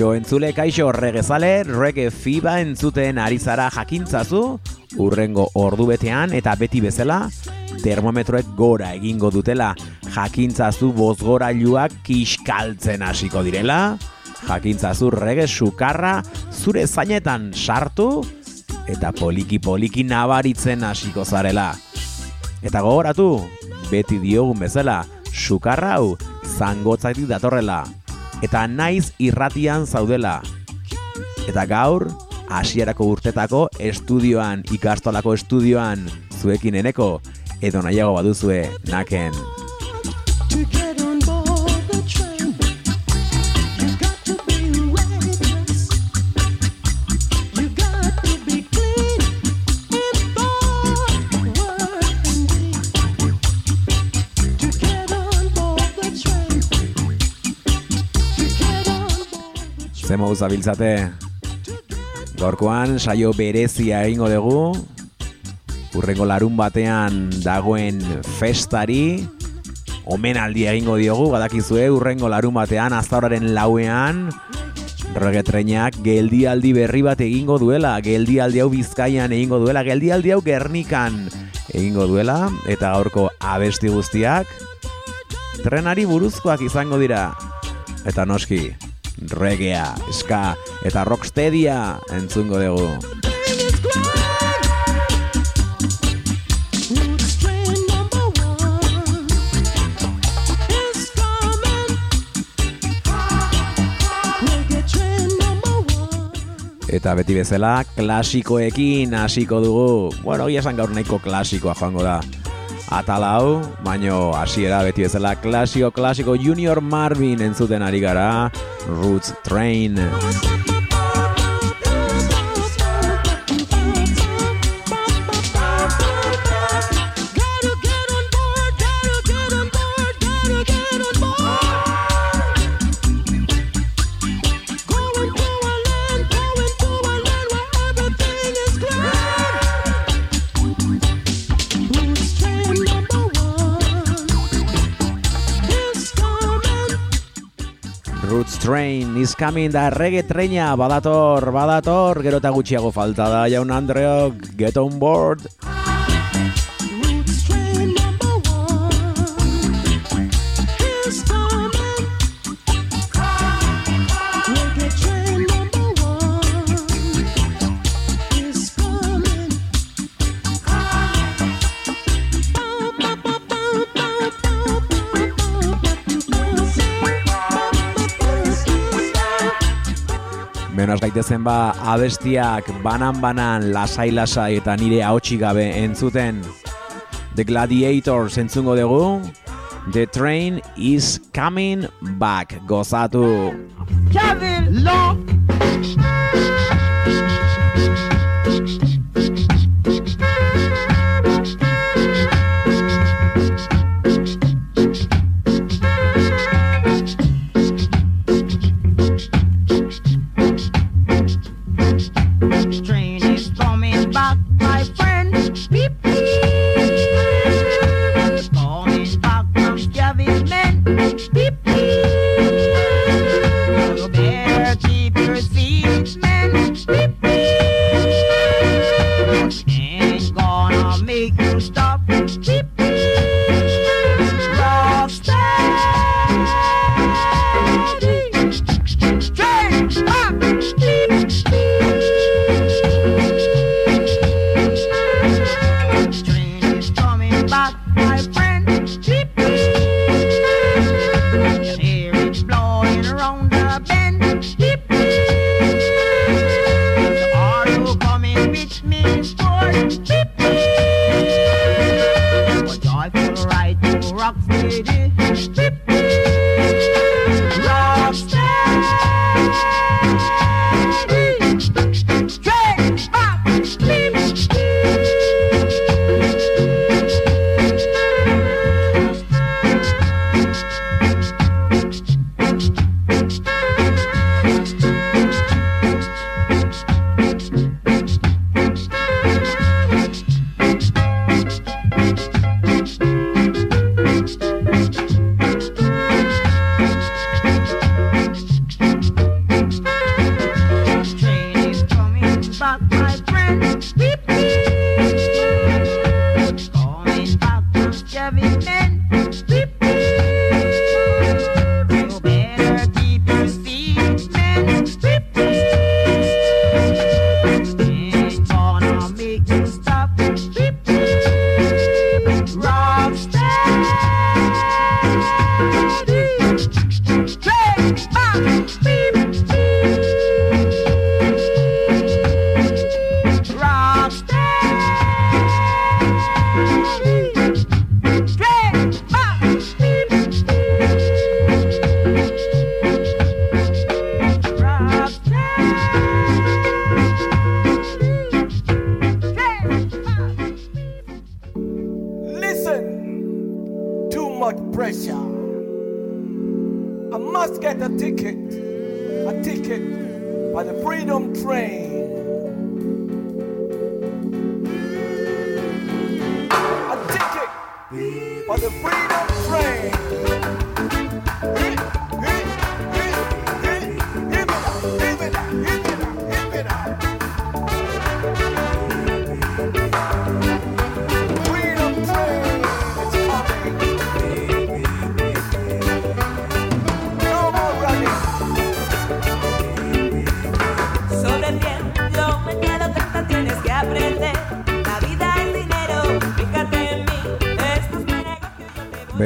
Kaixo entzule, kaixo regezale, rege fiba entzuten ari zara jakintzazu, urrengo ordu betean eta beti bezala, termometroek gora egingo dutela, jakintzazu bozgorailuak kiskaltzen hasiko direla, jakintzazu rege sukarra zure zainetan sartu, eta poliki poliki nabaritzen hasiko zarela. Eta gogoratu, beti diogun bezala, sukarra hau zangotzaitik datorrela, eta naiz irratian zaudela. Eta gaur, hasierako urtetako estudioan, ikastolako estudioan, zuekin eneko, edo nahiago baduzue, naken. Zemo zabiltzate, gaurkoan saio berezia egingo dugu, urrengo larun batean dagoen festari, omenaldi egingo diogu, badakizue urrengo larun batean, aztauraren lauean, Regetreinak geldialdi berri bat egingo duela, geldialdi hau Bizkaian egingo duela, geldialdi hau Gernikan egingo duela, eta gaurko abesti guztiak trenari buruzkoak izango dira. Eta noski, regea, ska eta rocksteadia entzungo dugu. Eta beti bezala, klasikoekin hasiko dugu. Bueno, hori esan gaur nahiko klasikoa joango da atala hau, baino hasiera beti bezala klasio klasiko Junior Marvin entzuten ari gara, Roots Train. coming da reggae treina. Badator badator. Gero eta gutxiago falta da jaun andreok. Get on board. has gaitezen ba abestiak banan-banan lasai-lasai eta nire ahotsi gabe entzuten. The Gladiator entzungo dugu. The train is coming back. Gozatu. Kevin Love.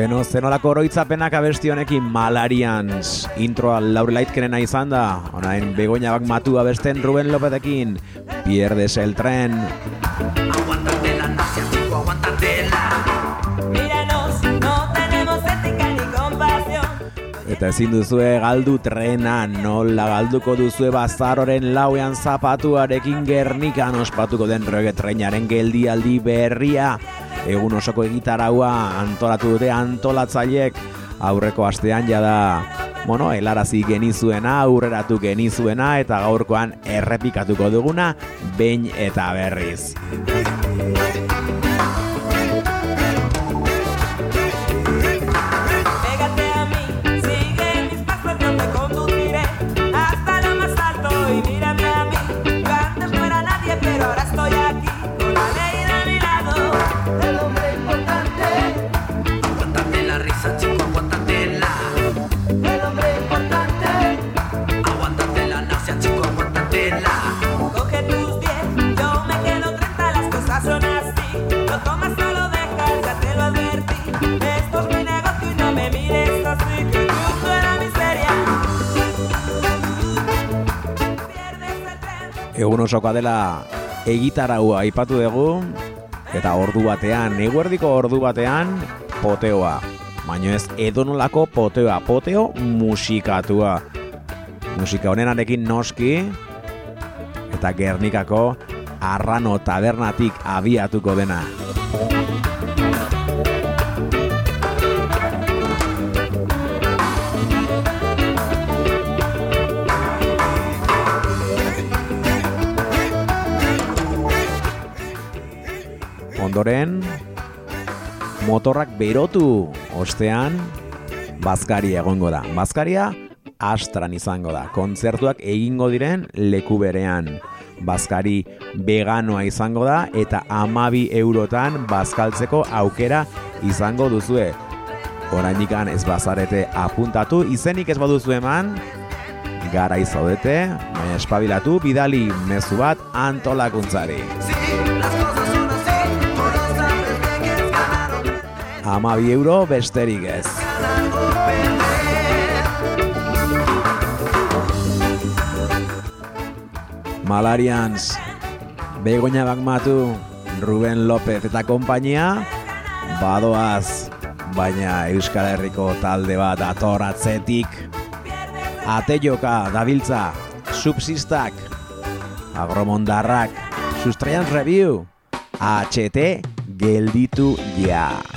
Beno, zenolako oroitzapenak abesti honekin Malarians? Introa Laure Lightkerena izan da. Onain Begoña bak matu abesten Ruben Lopetekin. Pierdes el tren. Eta ezin duzue galdu trena, nola galduko duzue bazaroren lauean zapatuarekin gernikan ospatuko den regetrenaren geldialdi berria. Egun osoko egitaraua antolatu dute antolatzaiek aurreko astean jada bueno, helarazi genizuena, aurreratu genizuena eta gaurkoan errepikatuko duguna behin eta berriz. Egun osokoa dela egitaraua aipatu dugu eta ordu batean, eguerdiko ordu batean poteoa. Baina ez edonolako poteoa, poteo musikatua. Musika honenarekin noski eta Gernikako Arrano tabernatik abiatuko dena. Ondoren, motorrak berotu ostean, bazkari egongo da. Bazkaria astran izango da. Kontzertuak egingo diren leku berean. Bazkari veganoa izango da eta amabi eurotan bazkaltzeko aukera izango duzue. Orainikan ez bazarete apuntatu, izenik ez baduzu eman, gara izaudete, baina espabilatu, bidali mezu bat antolakuntzari. Amabi euro besterik ez. Malarians, Begoña Bagmatu, Ruben López eta konpainia, badoaz, baina Euskal Herriko talde bat atoratzetik, Ateioka dabiltza, Subsistak, Agromondarrak, Sustraian Review, HT gelditu ja.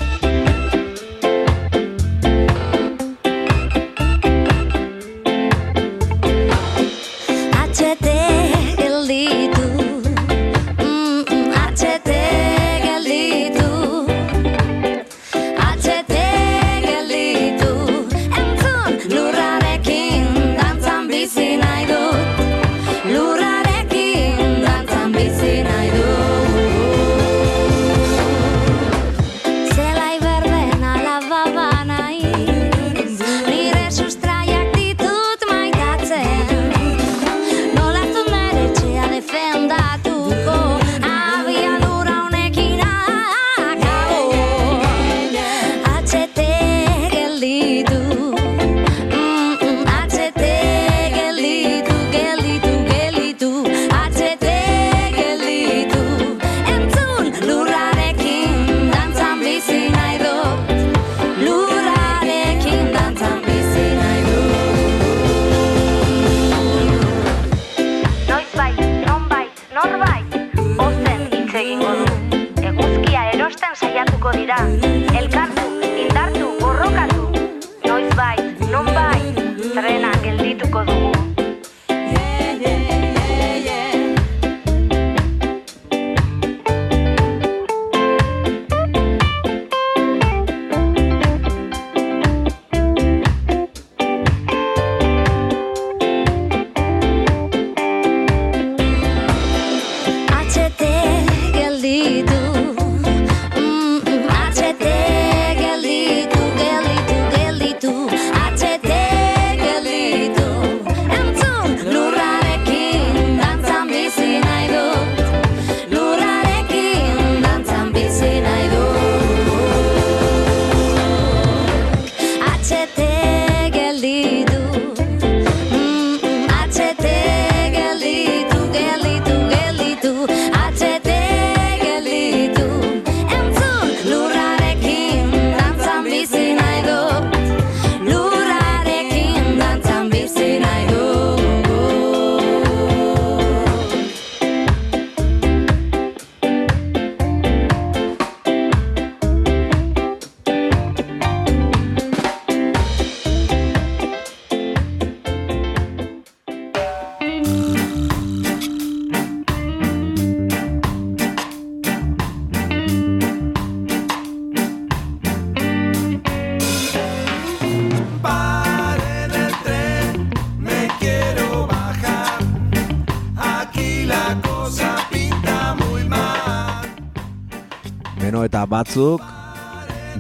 Batzuk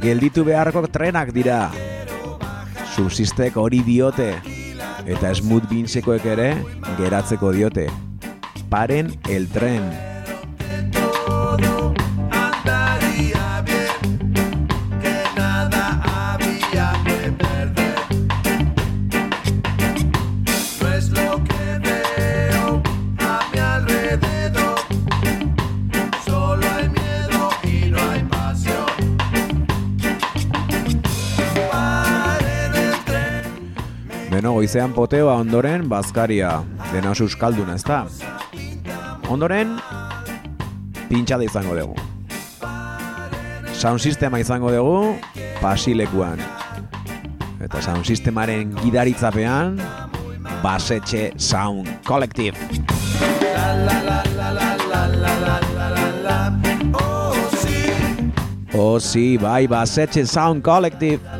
gelditu beharko trenak dira. Subsistek hori diote. Eta smooth beansekoek ere geratzeko diote. Paren el tren. Goizean poteoa ondoren bazkaria. Dena euskalduna, ezta? Ondoren, pintxada izango dugu. Sound sistema izango dugu, pasilekuan. Eta sound sistemaren gidaritzapean, basetxe sound collective. Oh sí, Oh, sí, bai, basetxe sound collective.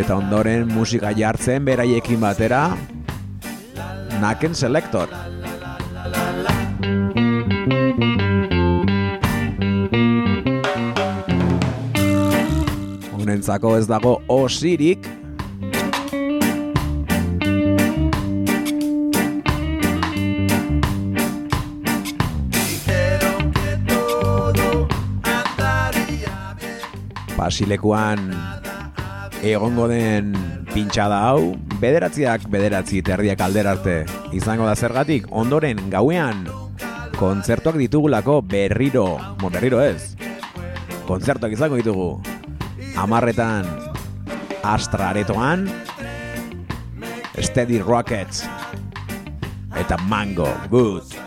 Eta ondoren musika jartzen beraiekin batera, Naken Selector. Honentzako ez dago osirik, Dijeron egongo den pintxada hau, bederatziak bederatzi terdiak alderarte izango da zergatik, ondoren gauean kontzertuak ditugulako berriro, mo berriro ez, kontzertuak izango ditugu, amarretan Astra aretoan, Steady Rockets, eta Mango, good.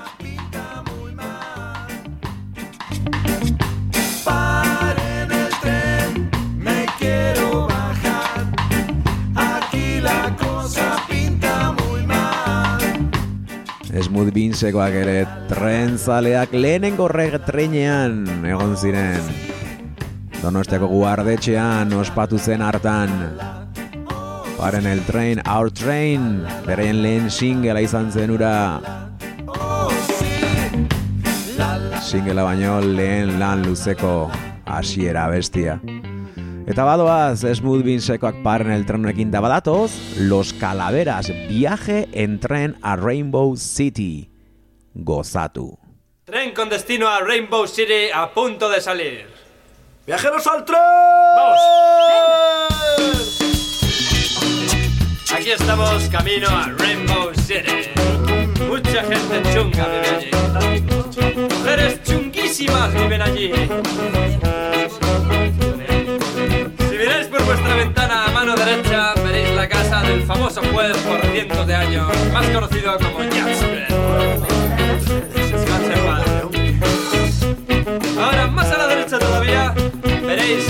Smooth Beansekoak ere trentzaleak lehenengo regtreinean egon ziren. Donostiako guardetxean ospatu zen hartan. Paren el train, our train, beraien lehen singela izan zen ura. Singela baino lehen lan luzeko hasiera bestia. Eta badoaz, Smooth Beansekoak paren el trenekin da badatoz, Los Calaveras, viaje en tren a Rainbow City. Gozatu. Tren con destino a Rainbow City a punto de salir. ¡Viajeros al tren! ¡Vamos! Aquí estamos camino a Rainbow City. Mucha gente chunga vive allí. Mujeres chunguísimas viven allí. Del famoso juez por cientos de años, más conocido como Jasper. Ahora, más a la derecha todavía, veréis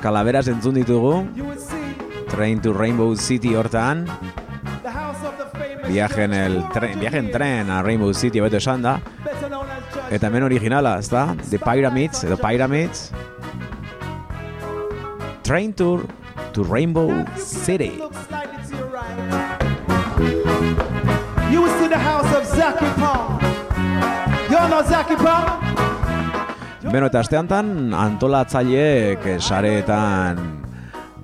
Calaveras entzun ditugu, Train to Rainbow City hortan, the the viaje en el tren, viaje en tren a Rainbow City, beto esan da, eta hemen originala, ez da? The Pyramids, edo Pyramids, Train Tour to Rainbow City. You will see the house of Zaki Palm. You know Zaki Palm? Beno, eta asteantan antolatzaileek sareetan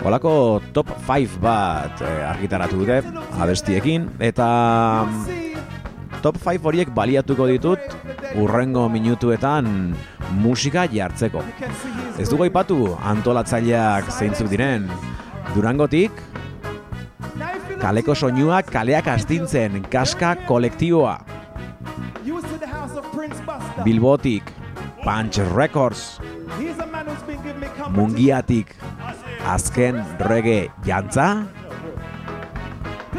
Olako top 5 bat eh, argitaratu dute abestiekin eta mm, top 5 horiek baliatuko ditut urrengo minutuetan musika jartzeko. Ez dugu aipatu antolatzaileak zeintzuk diren. Durangotik kaleko soinuak kaleak astintzen kaska kolektiboa. Bilbotik Punch Records. Mungiatik azken reggae jantza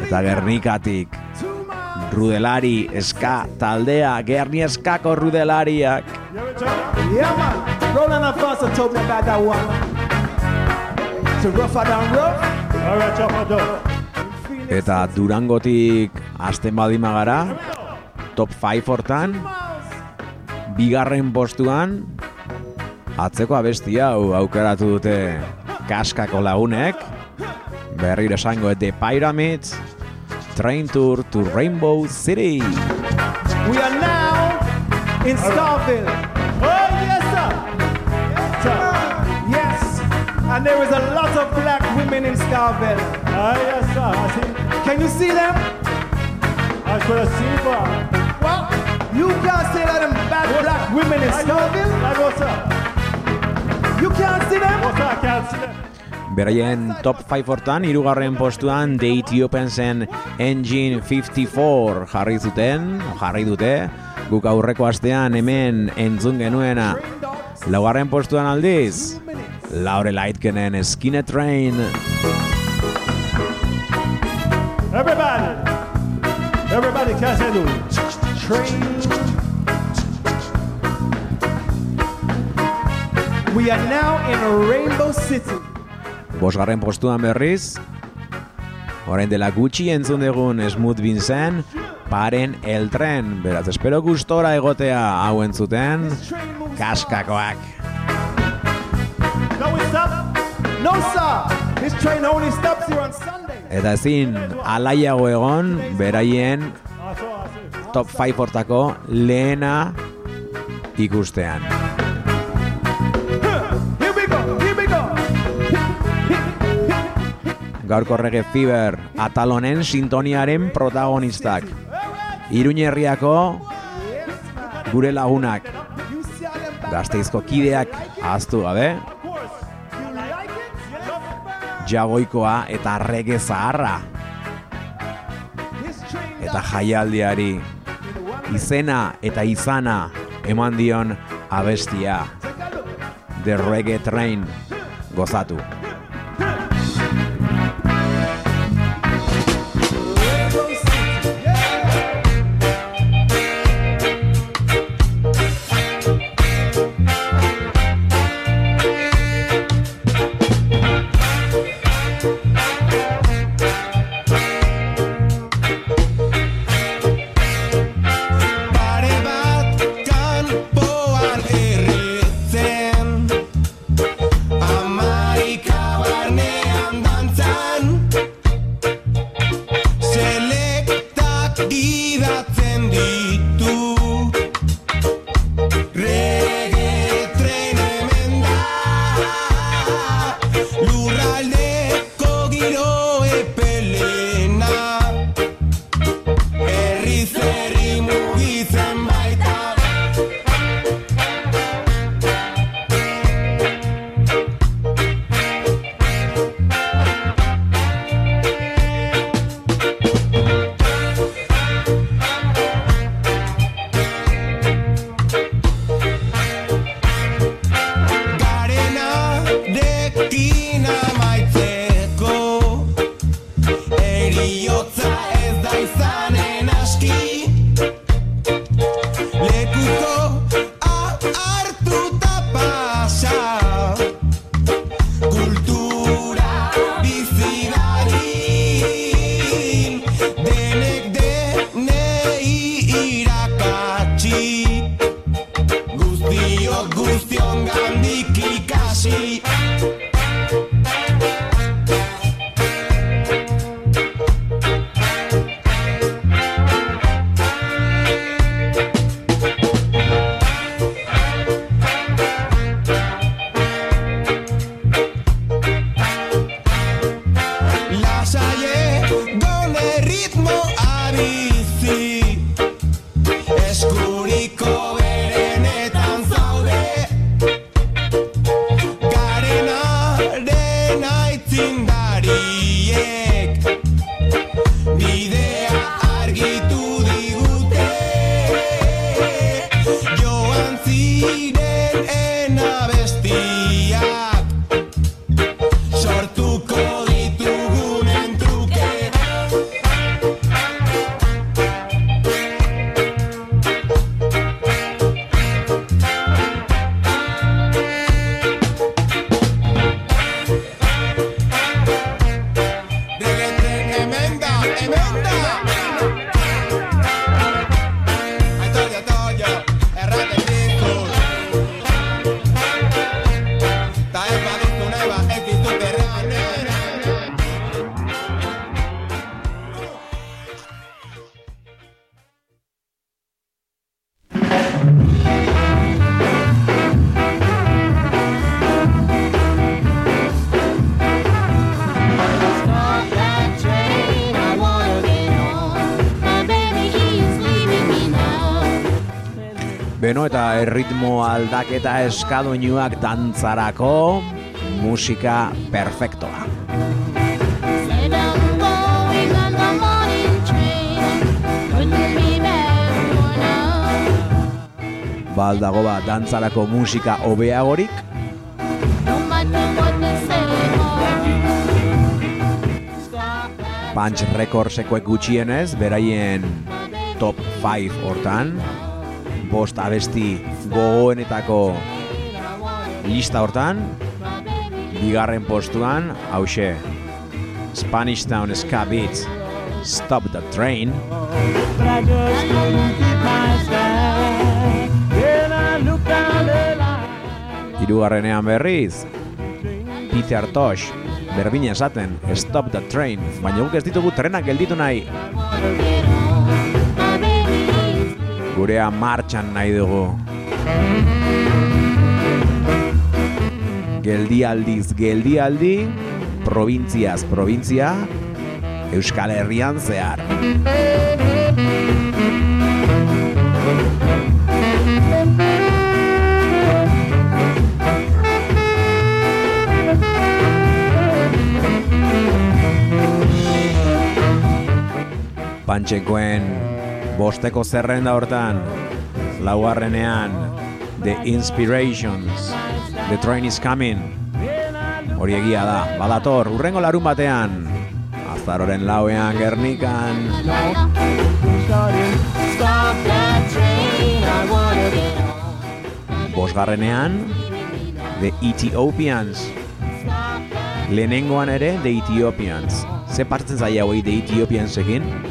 eta Gernikatik Rudelari eska taldea Gerni eskako Rudelariak Yeah, man. Roland and Foster told me about that one. To rougher than rough. All right, chop it up. eta Durangotik hasten badima gara top 5 hortan bigarren postuan atzeko abesti hau aukeratu dute kaskako lagunek berriro esango The Pyramids Train Tour to Rainbow City We are now in Starville. Oh, yes, sir. Yes. And there is a lot of black women in Starville. Ah, yes, sir. I see. Can you see them? I could see Well, you can't say that them bad black women in Starville. You can't see them? I can't see them. Beraien top 5 hortan, irugarren postuan The Ethiopiansen Engine 54 jarri zuten, jarri dute, guk aurreko astean hemen entzun genuena. Laugarren postuan aldiz, Laure Aitkenen Skinner Train. Everybody. Everybody, dude. Train. We are now in Rainbow City. Bosgarren postuan berriz, orain dela gutxi entzun dugun Smooth Vincent, paren el tren. Beraz, espero gustora egotea hau entzuten, kaskakoak. No, we stop. No, sir. This train only stops here on Sunday. Eta ezin alaiago egon beraien top 5 hortako lehena ikustean. Gaurko Reggae Fever atalonen sintoniaren protagonistak. Iruñerriako gure lagunak. Gazteizko kideak ahaztu gabe. Jagoikoa eta rege zaharra. Eta jaialdiari izena eta izana eman dion abestia. The Reggae Train gozatu. Erritmo aldaketa eskadoinuak dantzarako musika perfektoa. Baldago ba dantzarako musika hobeagorik, Punch Recordsekoek gutxienez, beraien top 5 hortan, bost abesti gogoenetako lista hortan, bigarren postuan, hause, Spanish Town Ska Beats, Stop the Train, But I just couldn't keep my stride. Then I looked down the line. hirugarrenean berriz, Peter Tosh, berdina esaten, Stop the Train, baina guk ez ditugu trenak gelditu nahi, gurea martxan nahi dugu. Geldialdiz geldialdi, probintziaz probintzia, Euskal Herrian zehar. Pantxekoen bosteko zerrenda hortan, laugarrenean, The Inspirations, The Train is Coming, hori egia da, badator, urrengo larun batean, azaroren lauean Gernikan, bosgarrenean, The Ethiopians, lehenengoan ere The Ethiopians. Ze partzen zaila hoi The Ethiopiansekin?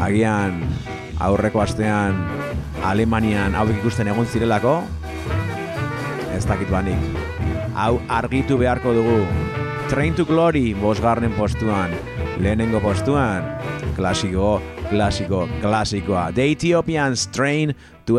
Agian aurreko astean Alemanian hauek ikusten egon zirelako? Ez dakit banik. Hau argitu beharko dugu. Train to Glory bosgarren postuan. Lehenengo postuan, klasiko, klasiko, klasikoa. The Ethiopians Train to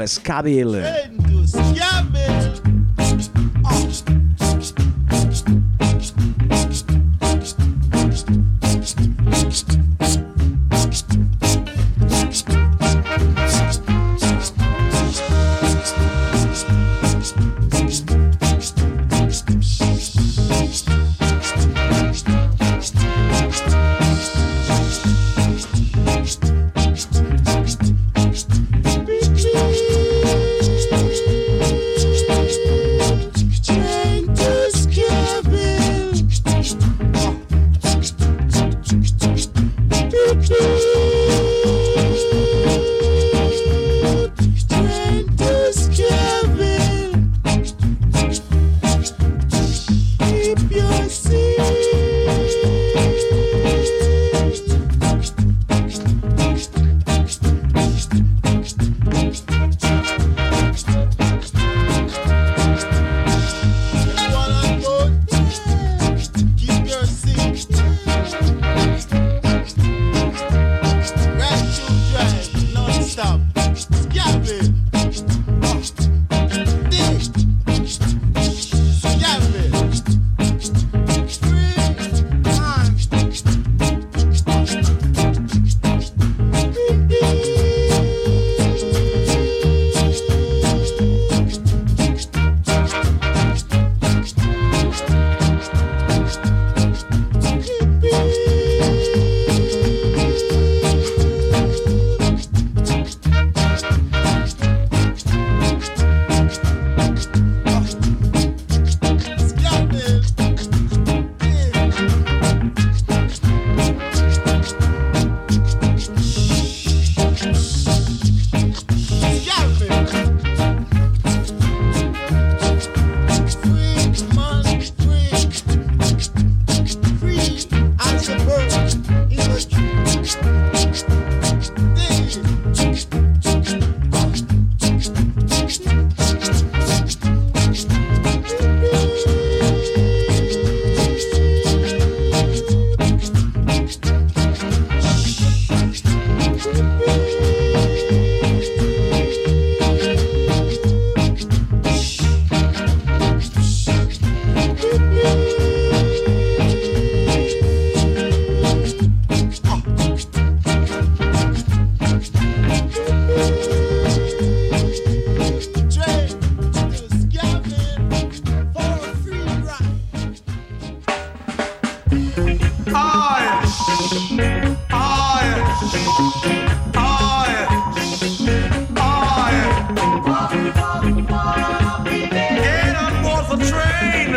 Bebe era mo the train.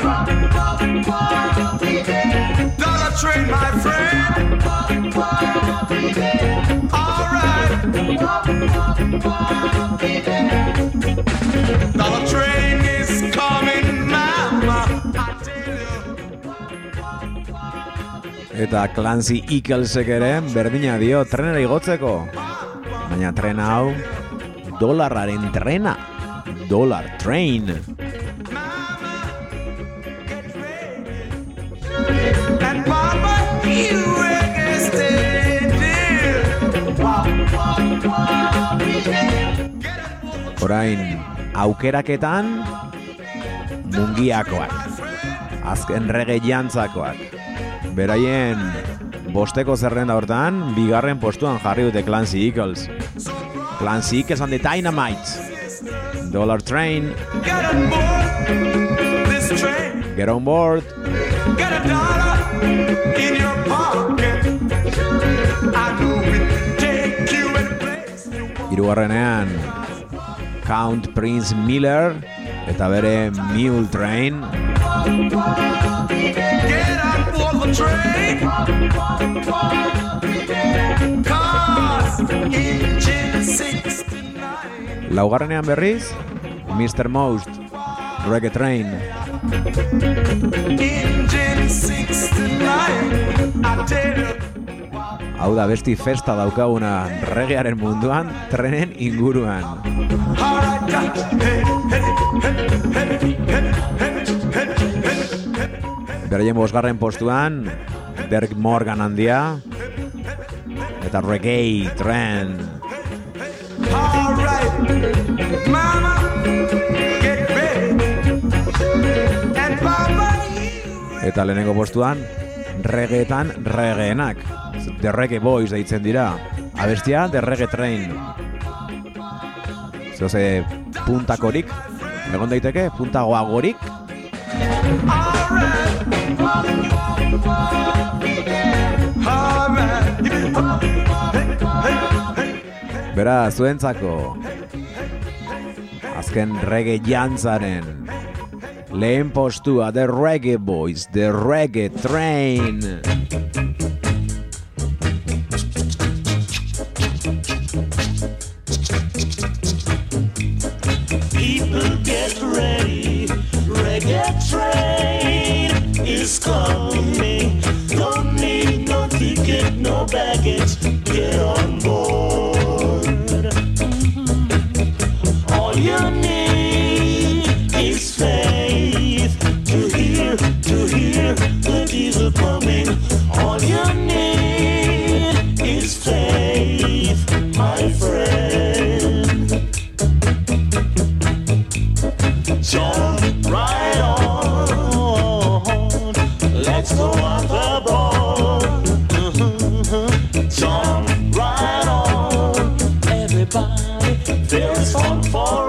Tala train my friend. All right. We're train is coming mama. I tell you. Eta Clancy ikel ere berdina dio trenera igotzeko. Baina tren hau dolarraren trena. Dollar train. Orain, aukeraketan mungiakoak. Azken rege jantzakoak. Beraien bosteko zerrenda hortan, bigarren postuan jarri dute Clancy Eagles. Clancy Eagles and the Dynamite. Dollar Train, Get on board this train. Get on Board, Get a dollar in your pocket. I know it take you any place you want. Hirugarrenean Count Prince Miller eta bere Mule Train. Get on board the train. 69. Laugarrenean berriz Mr. Most Reggae Train. Engine 69. I tell you. Hau da besti festa daukaguna regearen munduan trenen inguruan. Beraien bosgarren postuan Derek Morgan handia eta Reggae Train. Eta lehenengo postuan regeetan regeenak. The Reggae Boys deitzen dira. Abestia The Reggae Train. Zoze puntakorik, egon daiteke, punta goagorik, Bera, zuentzako. Azken reggae jantzaren Lehen postua The Reggae Boys The Reggae Train for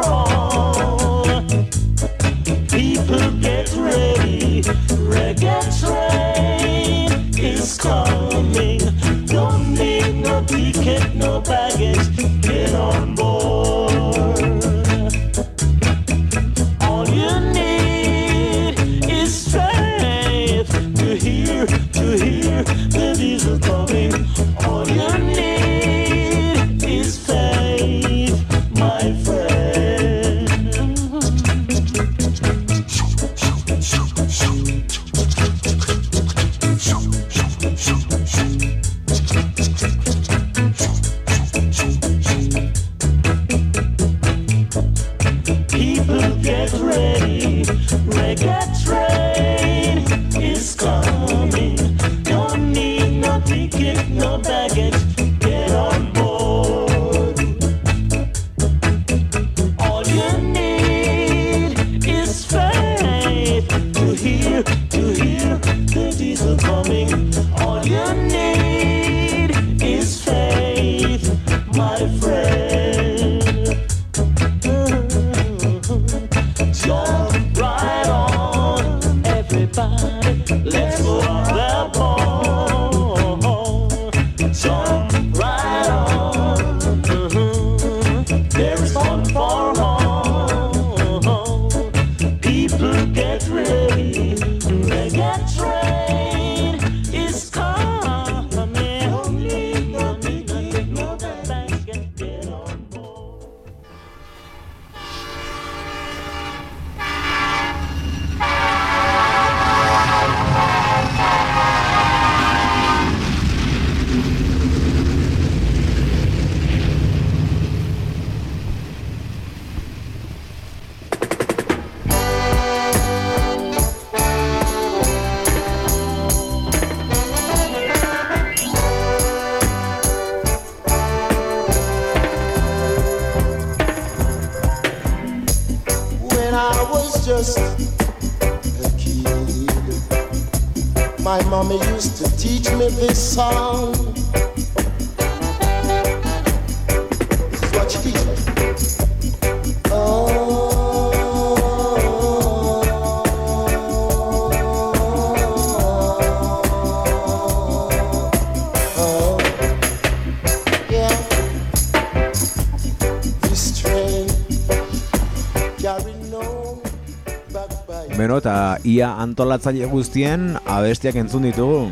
antolatzaile guztien abestiak entzun ditugu.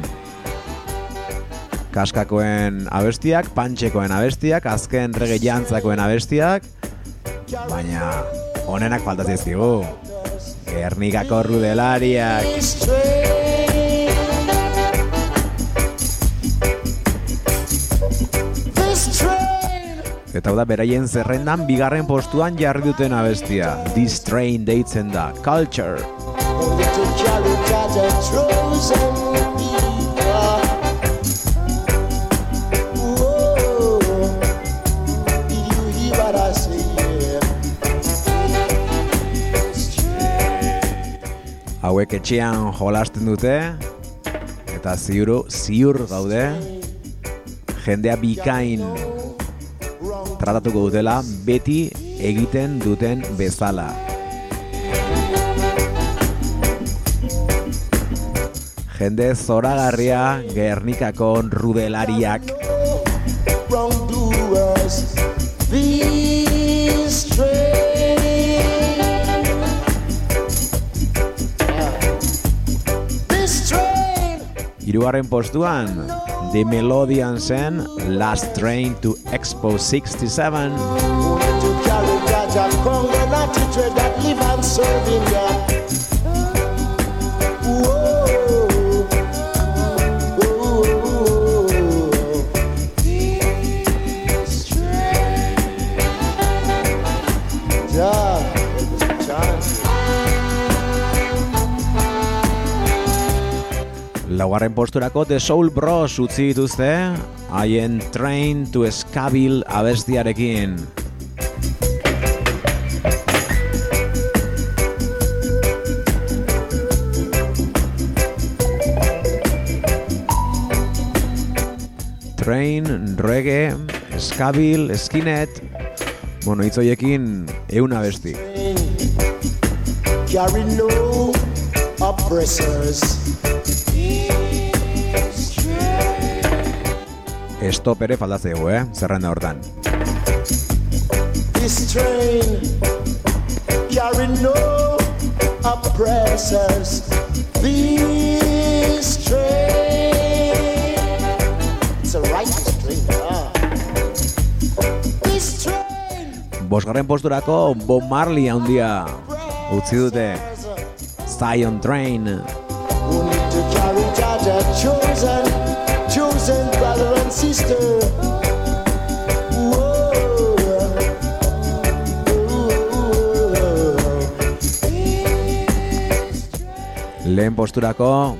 Kaskakoen abestiak, pantxekoen abestiak, azken rege jantzakoen abestiak, baina honenak falta zizkigu. Gernikako rudelariak. Eta da beraien zerrendan bigarren postuan jarri duten abestia. This train deitzen da, Culture. Hauek etxean jolasten dute, eta ziuru, ziur gaude, jendea bikain tratatuko dutela beti egiten duten bezala. Jende zoragarria Gernikako rudelariak. Hirugarren postuan The Melodian zen Last Train to Expo 67 Laugarren posturako The Soul Bros utzi dituzte haien Train to Escabil abestiarekin. Train, reggae, eskabil, skinhead, bueno, hitz horiekin eun abesti. Oppressors. Stop ere faltatzeu, eh? Zerrenda hortan. This train carry no oppressors. This train, it's a righteous train. This train, Bosgarren posturako Bob Marley handia utzi dute Zion Train. only to carry Jaja chosen, chosen brother and sister. Whoa. Lehen posturako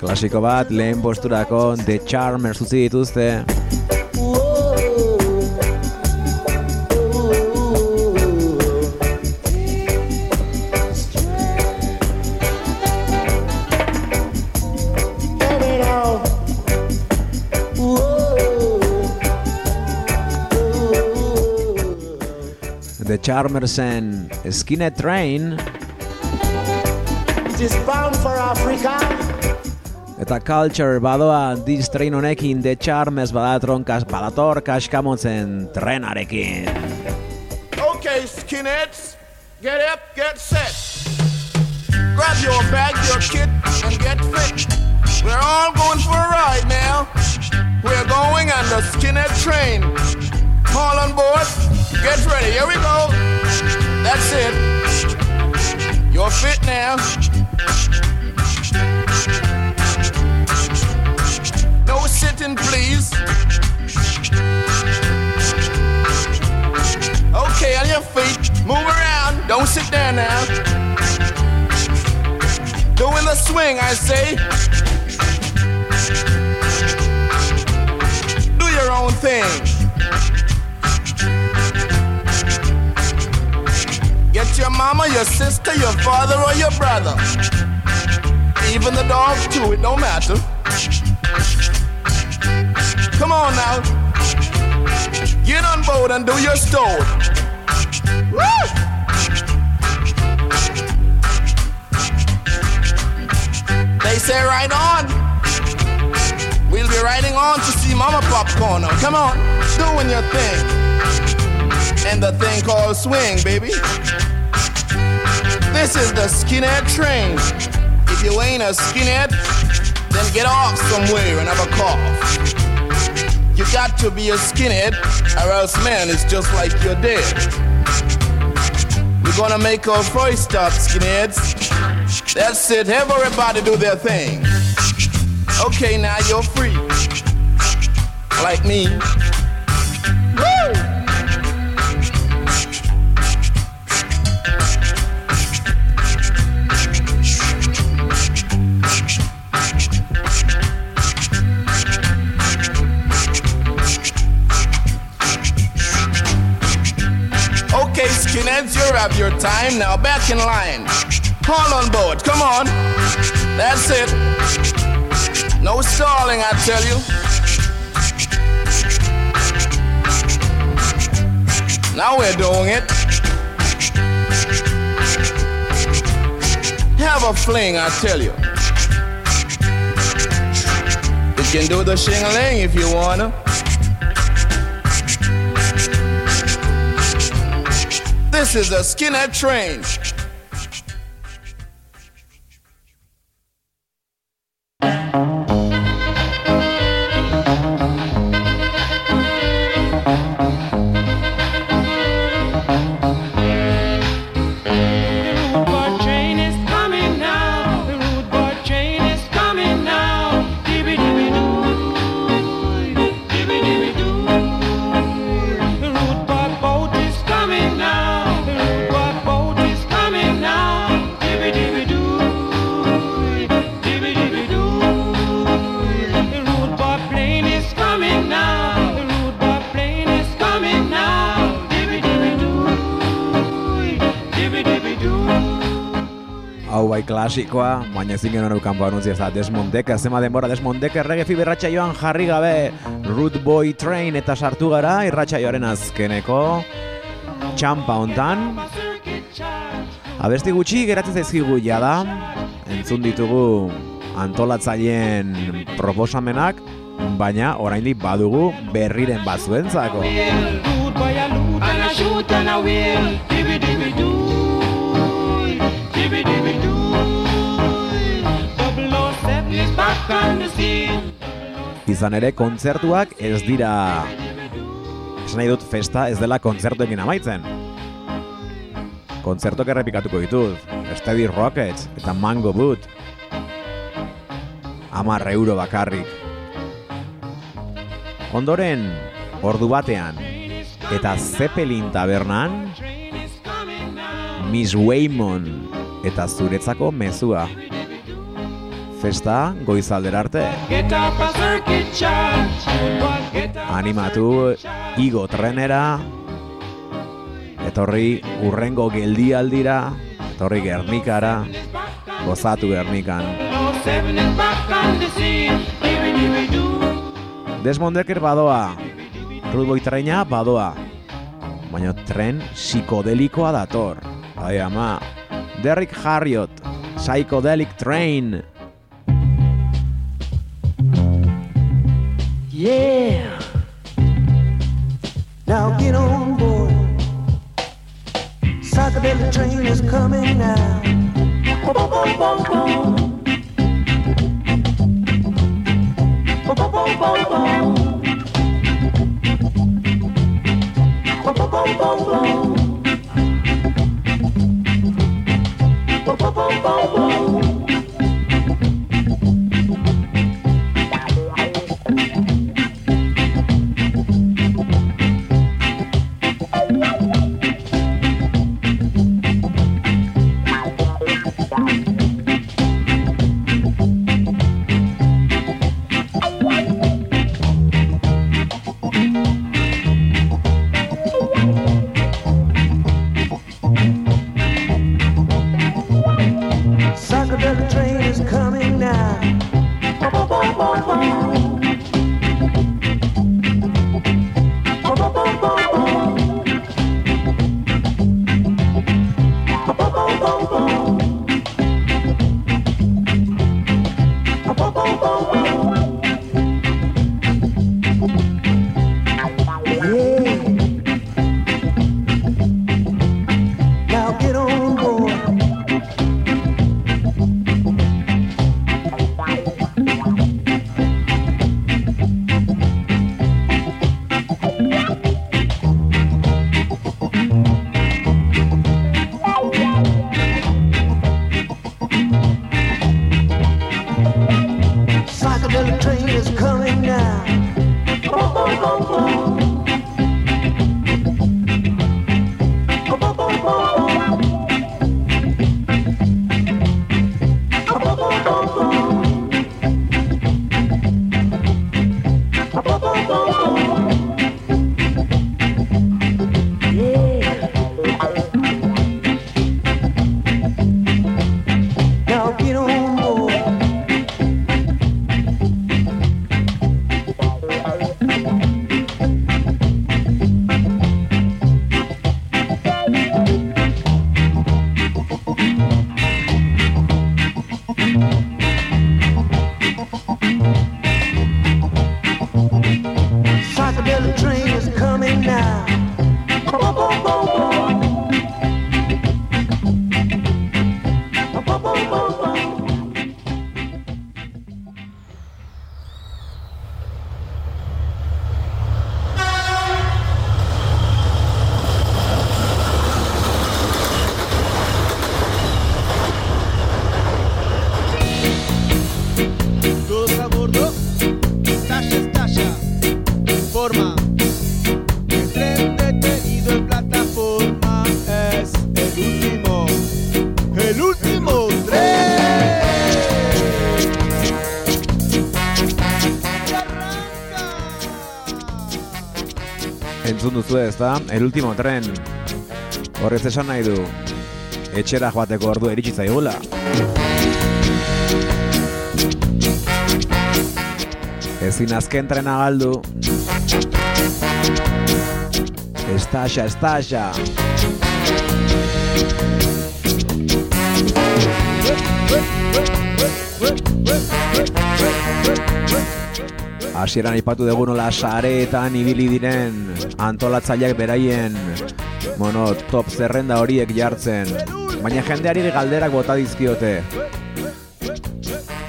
klasiko bat, lehen posturako The Charmers utzi dituzte. The Charmersen Skinhead Train It is bound for Africa. eta Culture badoa This Train honekin The Charmers badatron kas, badator kaskamotzen trenarekin. Okay, skinheads, get up, get set. Grab your bag, your kit, and get fit. We're all going for a ride now. We're going on the skinhead train. All on board. Get ready. Here we go. That's it. You're fit now. No sitting, please. Okay, on your feet. Move around. Don't sit down now. Doing the swing, I say. Do your own thing. Get your mama your sister, your father, or your brother. Even the dog too, it don't matter. Come on now. Get on board and do your story. Woo! They say right on. We'll be riding on to see Mama Popcorn. Come on, doing your thing. And the thing called swing, baby. This is the skinhead train. If you ain't a skinhead, then get off somewhere and have a cough. You got to be a skinhead, or else, man, it's just like you're dead. We're gonna make our voice stop, skinheads. That's it, everybody do their thing. Okay, now you're free. Like me. Have your time. Now back in line. All on board, come on. That's it. No stalling, I tell you. Now we're doing it. Have a fling, I tell you. You can do the shingling if you wanna. This is a skinhead train. Klasikoa, baina ezin genuen eukan banutzi ez da Desmond zema denbora Desmond Decker rege fiberratxa joan jarri gabe Root Boy Train eta sartu gara irratxa joaren azkeneko txampa hontan. Abesti gutxi geratzen zaizkigu jada, entzun ditugu antolatzaileen proposamenak, baina oraindik badugu berriren batzuentzako. Izan ere, kontzertuak ez dira... Esan nahi dut festa ez dela kontzertuekin amaitzen. Kontzertuak errepikatuko ditut. Steady Rockets eta Mango Boot. Amar euro bakarrik. Ondoren, ordu batean, eta Zeppelin tabernan, Miss Waymon eta zuretzako mezua. Festa goizaldera arte. Animatu igo trenera etorri urrengo geldialdira etorri Gernikara gozatu Gernikan 007 is back on the scene. Dibby dibby doo. Desmond Decker badoa Rude Boy trena badoa baina tren psikodelikoa dator bai ama Derrick Harriot Psychedelic Train Yeah. Now get on board. Psychedelic train is coming now. Boom, boom, boom, boom. Boom, boom, boom, boom, boom. Boom, boom, boom, boom, boom. Boom, boom, ez da, el último tren. Horrez esan nahi du, etxera joateko ordu eritsi zaigula. Ezin azken trena galdu. Estaxa, estaxa. Hasieran aipatu dugu nola sareetan ibili diren antolatzaileak beraien bueno, top zerrenda horiek jartzen. Baina jendeari galderak bota dizkiote.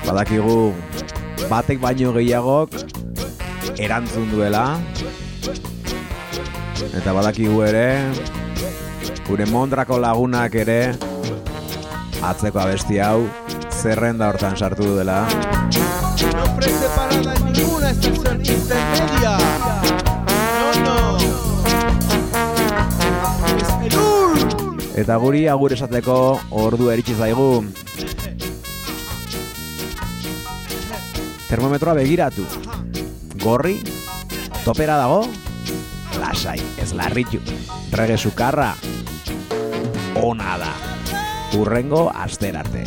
Badakigu batek baino gehiagok erantzun duela. Eta badakigu ere gure Mondrako lagunak ere atzeko abesti hau zerrenda hortan sartu dela. Estación intermedia. No, no. Es el UR. Eta guri agur esateko ordu eritsi zaigu. Termometroa begiratu. Gorri, topera dago, lasai, ez larritu. Rege sukarra, ona da. Urrengo aster arte.